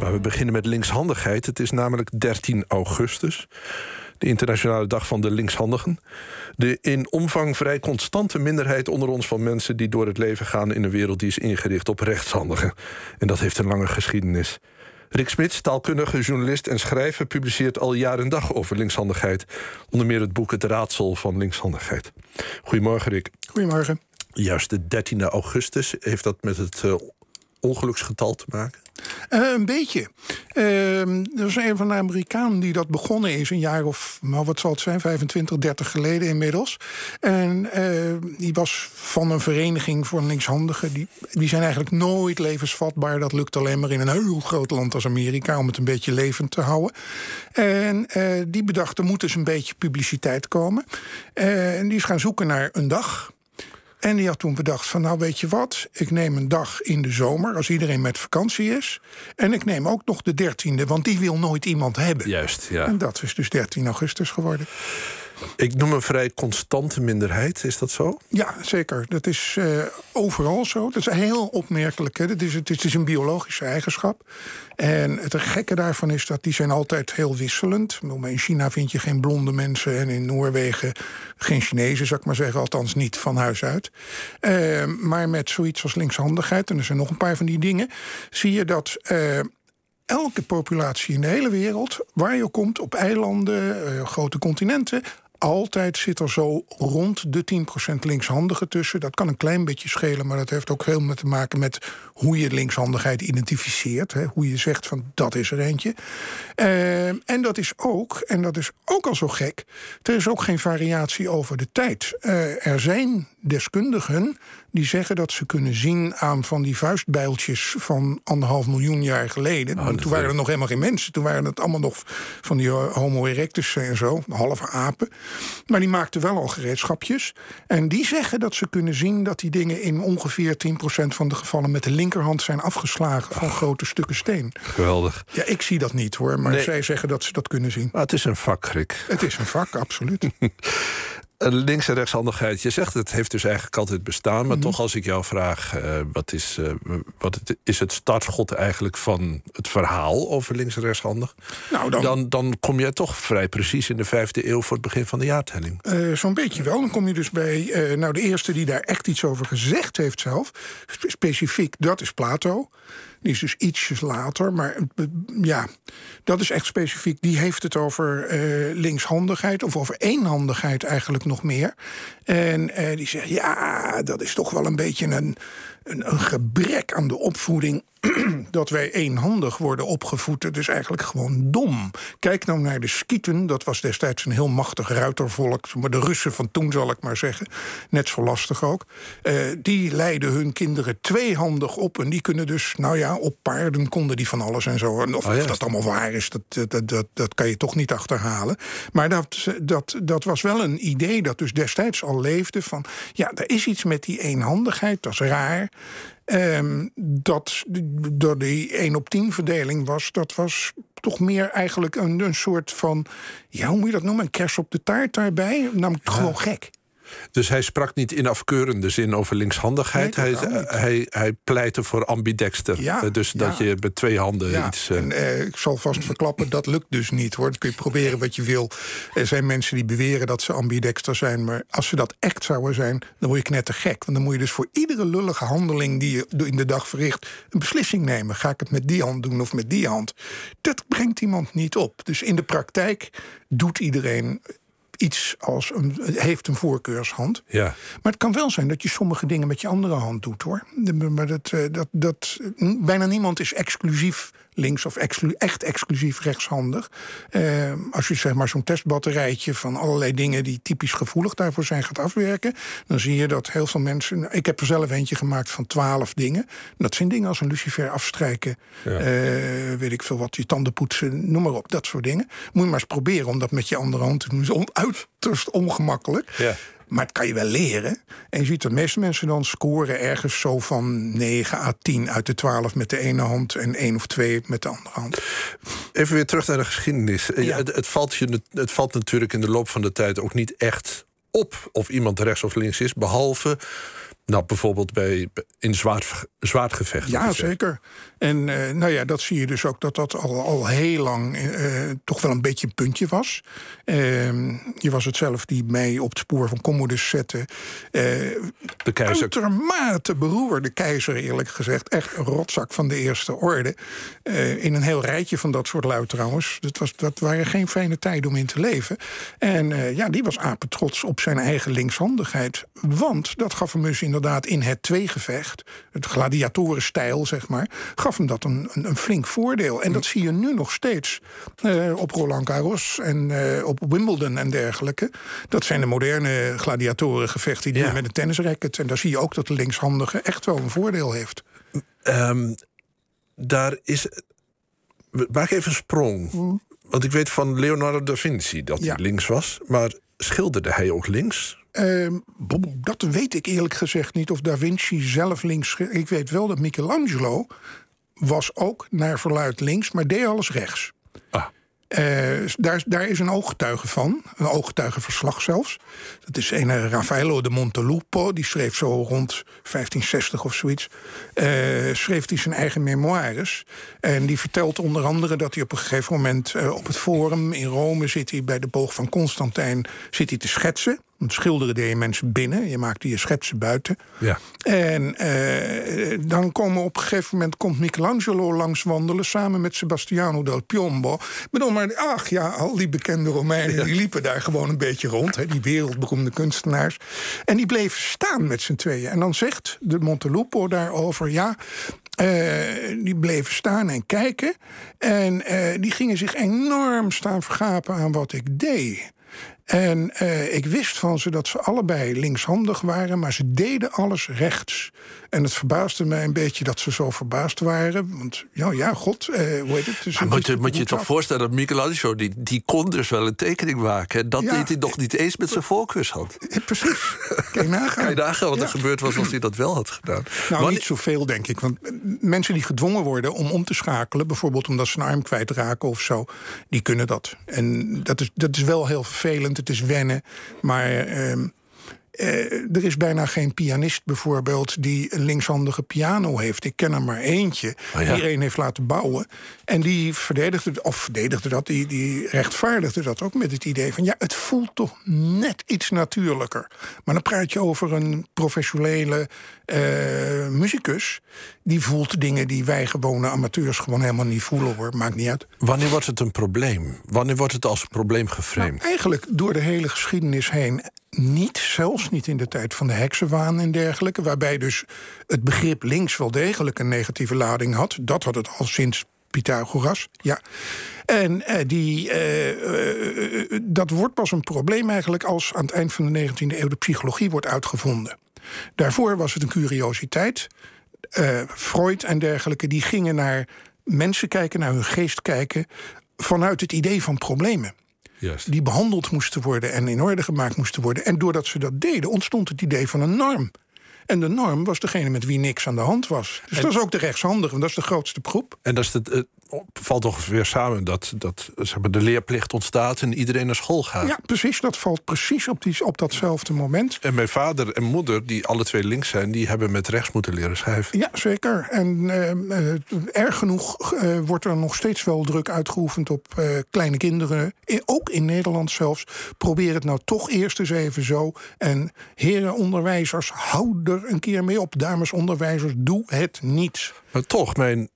Maar we beginnen met linkshandigheid. Het is namelijk 13 augustus. De internationale dag van de linkshandigen. De in omvang vrij constante minderheid onder ons van mensen die door het leven gaan in een wereld die is ingericht op rechtshandigen. En dat heeft een lange geschiedenis. Rick Smits, taalkundige, journalist en schrijver, publiceert al jaren en dag over linkshandigheid. Onder meer het boek Het Raadsel van Linkshandigheid. Goedemorgen, Rick. Goedemorgen. Juist de 13e augustus heeft dat met het uh, ongeluksgetal te maken? Uh, een beetje. Uh, er is een van de Amerikanen die dat begonnen is, een jaar of, nou wat zal het zijn, 25, 30 geleden inmiddels. En uh, die was van een vereniging voor linkshandigen. Die, die zijn eigenlijk nooit levensvatbaar. Dat lukt alleen maar in een heel groot land als Amerika om het een beetje levend te houden. En die bedacht, er moet dus een beetje publiciteit komen. en die is gaan zoeken naar een dag. En die had toen bedacht van nou weet je wat, ik neem een dag in de zomer als iedereen met vakantie is. En ik neem ook nog de dertiende, want die wil nooit iemand hebben. Juist, ja. En dat is dus 13 augustus geworden. Ik noem een vrij constante minderheid, is dat zo? Ja, zeker. Dat is uh, overal zo. Dat is heel opmerkelijk. Hè. Dat is, het, is, een biologische eigenschap. En het gekke daarvan is dat die zijn altijd heel wisselend. In China vind je geen blonde mensen en in Noorwegen geen Chinezen, zou ik maar zeggen. Althans niet van huis uit. Uh, maar met zoiets als linkshandigheid, en er zijn nog een paar van die dingen... zie je dat... Uh, elke populatie in de hele wereld, waar je komt, op eilanden, uh, grote continenten, altijd zit er zo rond de 10% linkshandigen tussen. Dat kan een klein beetje schelen, maar dat heeft ook heel met te maken met hoe je linkshandigheid identificeert. Hè, hoe je zegt van dat is er eentje. Uh, en dat is ook, en dat is ook al zo gek, er is ook geen variatie over de tijd. Uh, er zijn deskundigen die zeggen dat ze kunnen zien aan van die vuistbijltjes van anderhalf miljoen jaar geleden. Oh, toen waren er nog helemaal geen mensen. Toen waren het allemaal nog van die Homo erectus en zo, halve apen. Maar die maakten wel al gereedschapjes. En die zeggen dat ze kunnen zien dat die dingen in ongeveer 10% van de gevallen met de linkerhand zijn afgeslagen van grote stukken steen. Geweldig. Ja, ik zie dat niet hoor, maar zij zeggen dat ze dat kunnen zien. Maar het is een vak, Rick. Het is een vak, absoluut. links- en rechtshandigheid, je zegt het heeft dus eigenlijk altijd bestaan. Maar mhm. toch, als ik jou vraag, uh, wat, is, uh, wat het, is het startschot eigenlijk van het verhaal over links- en rechtshandig? Nou, dan, dan, dan kom je toch vrij precies in de vijfde eeuw voor het begin van de jaartelling. Uh, Zo'n beetje wel. Dan kom je dus bij, nou, de eerste die daar echt iets over gezegd heeft zelf, specifiek, dat is Plato. Die is dus ietsjes later. Maar ja, dat is echt specifiek. Die heeft het over linkshandigheid. Of over eenhandigheid eigenlijk nog meer. En uh, die zegt, ja, dat is toch wel een beetje een, een, een gebrek aan de opvoeding dat wij eenhandig worden opgevoed. Het is eigenlijk gewoon dom. Kijk nou naar de Skieten. Dat was destijds een heel machtig ruitervolk. Maar de Russen van toen, zal ik maar zeggen. Net zo lastig ook. Uh, die leiden hun kinderen tweehandig op. En die kunnen dus, nou ja, op paarden konden die van alles en zo. En of, oh, of dat allemaal waar is, dat, dat, dat, dat kan je toch niet achterhalen. Maar dat, dat, dat was wel een idee dat dus destijds al leefde. Van ja, er is iets met die eenhandigheid. Dat is raar. Um, dat door die 1 op 10 verdeling was, dat was toch meer eigenlijk een, een soort van, ja, hoe moet je dat noemen, een kers op de taart daarbij. Namelijk gewoon gek. Dus hij sprak niet in afkeurende zin over linkshandigheid. hij, hij, hij pleitte voor ambidexter. Ja, eh, dus dat je met twee handen iets. En, eh, ik zal vast verklappen, dat lukt dus niet hoor. Dan kun je proberen wat je wil. Er zijn mensen die beweren dat ze ambidexter zijn. Maar als ze dat echt zouden zijn, dan word je knettergek. Want dan moet je dus voor iedere lullige handeling die je in de dag verricht, een beslissing nemen. Ga ik het met die hand doen of met die hand? Dat brengt iemand niet op. Dus in de praktijk doet iedereen iets als een, heeft een voorkeurshand. Ja. Maar het kan wel zijn dat je sommige dingen met je andere hand doet hoor. Maar dat, eh, dat, dat, bijna niemand is exclusief links of echt exclusief rechtshandig. Uh, als je zeg maar zo'n testbatterijtje van allerlei dingen die typisch gevoelig daarvoor zijn gaat afwerken, dan zie je dat heel veel mensen. Ik heb er zelf eentje gemaakt van twaalf dingen. Dat zijn dingen als een lucifer afstrijken, ja. uh, weet ik veel wat, je tanden poetsen, noem maar op, dat soort dingen. Moet je maar eens proberen om dat met je andere hand te doen. Uiterst ongemakkelijk. Ja. Maar het kan je wel leren. En je ziet de meeste mensen dan scoren ergens zo van 9 à 10 uit de 12 met de ene hand en 1 of 2 met de andere hand. Even weer terug naar de geschiedenis. Ja. Het, het, valt je, het valt natuurlijk in de loop van de tijd ook niet echt op of iemand rechts of links is, behalve Nou, bijvoorbeeld bij, in zwaard, zwaardgevechten. Ja, zeker. En uh, nou ja, dat zie je dus ook dat dat al, al heel lang uh, toch wel een beetje een puntje was. Uh, je was het zelf die mij op het spoor van Commodus zette. Eh, de keizer. Uitermate beroerde keizer, eerlijk gezegd. Echt een rotzak van de eerste orde. in een heel rijtje van dat soort lui trouwens. Dat, was, dat waren geen fijne tijden om in te leven. En ja, die was apetrots op zijn eigen linkshandigheid. Want dat gaf hem dus inderdaad in het tweegevecht... het gladiatorenstijl, zeg maar gaf hem dat een, een, een flink voordeel. En dat zie je nu nog steeds uh, op Roland Garros en uh, op Wimbledon en dergelijke. Dat zijn de moderne gladiatorengevechten die ja. met een tennisracket. En daar zie je ook dat de linkshandige echt wel een voordeel heeft. Um, daar is. Maak even een sprong. Mm. Want ik weet van Leonardo da Vinci dat ja. hij links was. Maar schilderde hij ook links? Uh, dat weet ik eerlijk gezegd niet. Of Da Vinci zelf links. Ik weet wel dat Michelangelo was ook naar verluid links, maar deed alles rechts. Ah. Uh, daar, daar is een ooggetuige van, een ooggetuigenverslag zelfs. Dat is een Raffaello de Montelupo, die schreef zo rond 1560 of zoiets. Uh, schreef hij zijn eigen memoires. En die vertelt onder andere dat hij op een gegeven moment uh, op het Forum in Rome zit hij bij de boog van Constantijn zit hij te schetsen. Want schilderen deed je mensen binnen, je maakte je schetsen buiten. Ja. En uh, dan komen op een gegeven moment komt Michelangelo langs wandelen samen met Sebastiano del Piombo. Bedoel, maar ach ja, al die bekende Romeinen ja. die liepen daar gewoon een beetje rond, hè, die wereldberoemde kunstenaars. En die bleven staan met z'n tweeën. En dan zegt de Montelupo daarover, ja, uh, die bleven staan en kijken. En uh, die gingen zich enorm staan vergapen aan wat ik deed. En uh, ik wist van ze dat ze allebei linkshandig waren, maar ze deden alles rechts. En het verbaasde mij een beetje dat ze zo verbaasd waren. Want ja, ja god, uh, hoe heet het? Dus maar moet je, moet je toch voorstellen dat Michelangelo, die, die kon dus wel een tekening maken. Dat ja, deed hij nog niet eens met zijn voorkeurshand. Ja, precies. Kan je nagaan. Kan je nagaan wat er gebeurd was als hij dat wel had gedaan. Nou, Wanneer... niet zoveel, denk ik. Want mensen die gedwongen worden om om te schakelen... bijvoorbeeld omdat ze een arm kwijtraken of zo... die kunnen dat. En dat is, dat is wel heel vervelend. Het is wennen. Maar... Uh, uh, er is bijna geen pianist bijvoorbeeld die een linkshandige piano heeft. Ik ken er maar eentje. Oh ja. Die een heeft laten bouwen. En die verdedigde, of verdedigde dat, die, die rechtvaardigde dat ook met het idee van ja, het voelt toch net iets natuurlijker. Maar dan praat je over een professionele uh, muzikus. Die voelt dingen die wij gewone amateurs gewoon helemaal niet voelen hoor. Maakt niet uit. Wanneer wordt het een probleem? Wanneer wordt het als een probleem geframed? Nou, eigenlijk door de hele geschiedenis heen niet, zelfs niet in de tijd van de heksenwaan en dergelijke, waarbij dus het begrip links wel degelijk een negatieve lading had. Dat had het al sinds Pythagoras, ja. En uh, die, uh, uh, dat wordt pas een probleem eigenlijk als aan het eind van de 19e eeuw de psychologie wordt uitgevonden. Daarvoor was het een curiositeit. Freud en dergelijke die gingen naar mensen kijken, naar hun geest kijken, vanuit het idee van problemen. Juist. Die behandeld moesten worden en in orde gemaakt moesten worden. En doordat ze dat deden, ontstond het idee van een norm. En de norm was degene met wie niks aan de hand was. Dus en, dat is ook de rechtshandige, want dat is de grootste groep. En dat is het, valt toch weer samen dat, dat zeg maar, de leerplicht ontstaat en iedereen naar school gaat. Ja, precies. Dat valt precies op, die, op datzelfde moment. En mijn vader en moeder, die alle twee links zijn, die hebben met rechts moeten leren schrijven. Ja, zeker. En uh, erg genoeg uh, wordt er nog steeds wel druk uitgeoefend op kleine kinderen. Ook in Nederland zelfs. Probeer het nou toch eerst eens even zo. En heren onderwijzers, hou er een keer mee op. Dames onderwijzers, doe het niet. Maar toch, mijn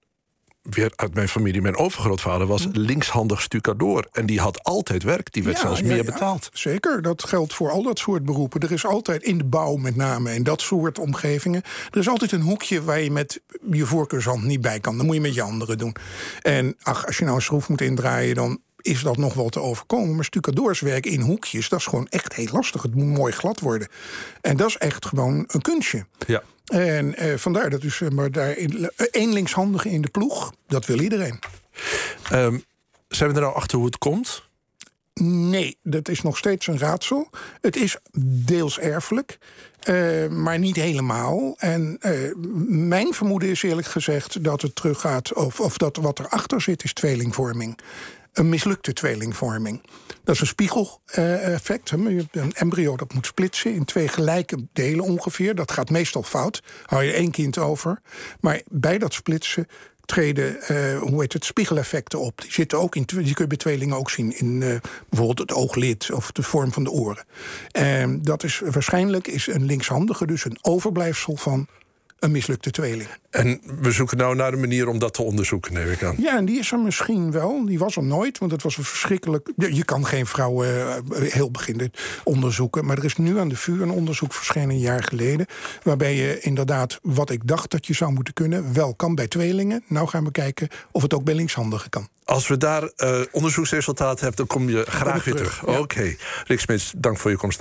weer uit mijn familie, mijn overgrootvader was linkshandig stucadoor. En die had altijd werk, die werd ja, zelfs ja, meer ja, betaald. Zeker, dat geldt voor al dat soort beroepen. Er is altijd in de bouw met name, in dat soort omgevingen... er is altijd een hoekje waar je met je voorkeurshand niet bij kan. Dan moet je met je anderen doen. En ach, als je nou een schroef moet indraaien... dan is dat nog wel te overkomen. Maar stucadoorswerk in hoekjes, dat is gewoon echt heel lastig. Het moet mooi glad worden. En dat is echt gewoon een kunstje. Ja. En eh, vandaar dat dus maar daar in, één linkshandige in de ploeg, dat wil iedereen. Um, zijn we er nou achter hoe het komt? Nee, dat is nog steeds een raadsel. Het is deels erfelijk, uh, maar niet helemaal. En uh, mijn vermoeden is eerlijk gezegd dat het teruggaat, of, of dat wat erachter zit, is tweelingvorming. Een mislukte tweelingvorming. Dat is een spiegeleffect. een embryo dat moet splitsen in twee gelijke delen ongeveer. Dat gaat meestal fout. Hou je één kind over. Maar bij dat splitsen treden uh, hoe heet het, spiegeleffecten op. Die zitten ook in, die kun je bij tweelingen ook zien in uh, bijvoorbeeld het ooglid of de vorm van de oren. En dat is waarschijnlijk is een linkshandige, dus een overblijfsel van een mislukte tweeling. En we zoeken nou naar een manier om dat te onderzoeken, neem ik aan. Ja, en die is er misschien wel. Die was er nooit, want het was een verschrikkelijk... Je kan geen vrouw uh, heel beginnen onderzoeken. Maar er is nu aan de VU een onderzoek verschenen een jaar geleden... waarbij je inderdaad wat ik dacht dat je zou moeten kunnen... wel kan bij tweelingen. Nou gaan we kijken of het ook bij linkshandigen kan. Als we daar uh, onderzoeksresultaten hebben, dan kom je graag weer terug. terug. Ja. Oké. Okay. Rick Smits, dank voor je komst naar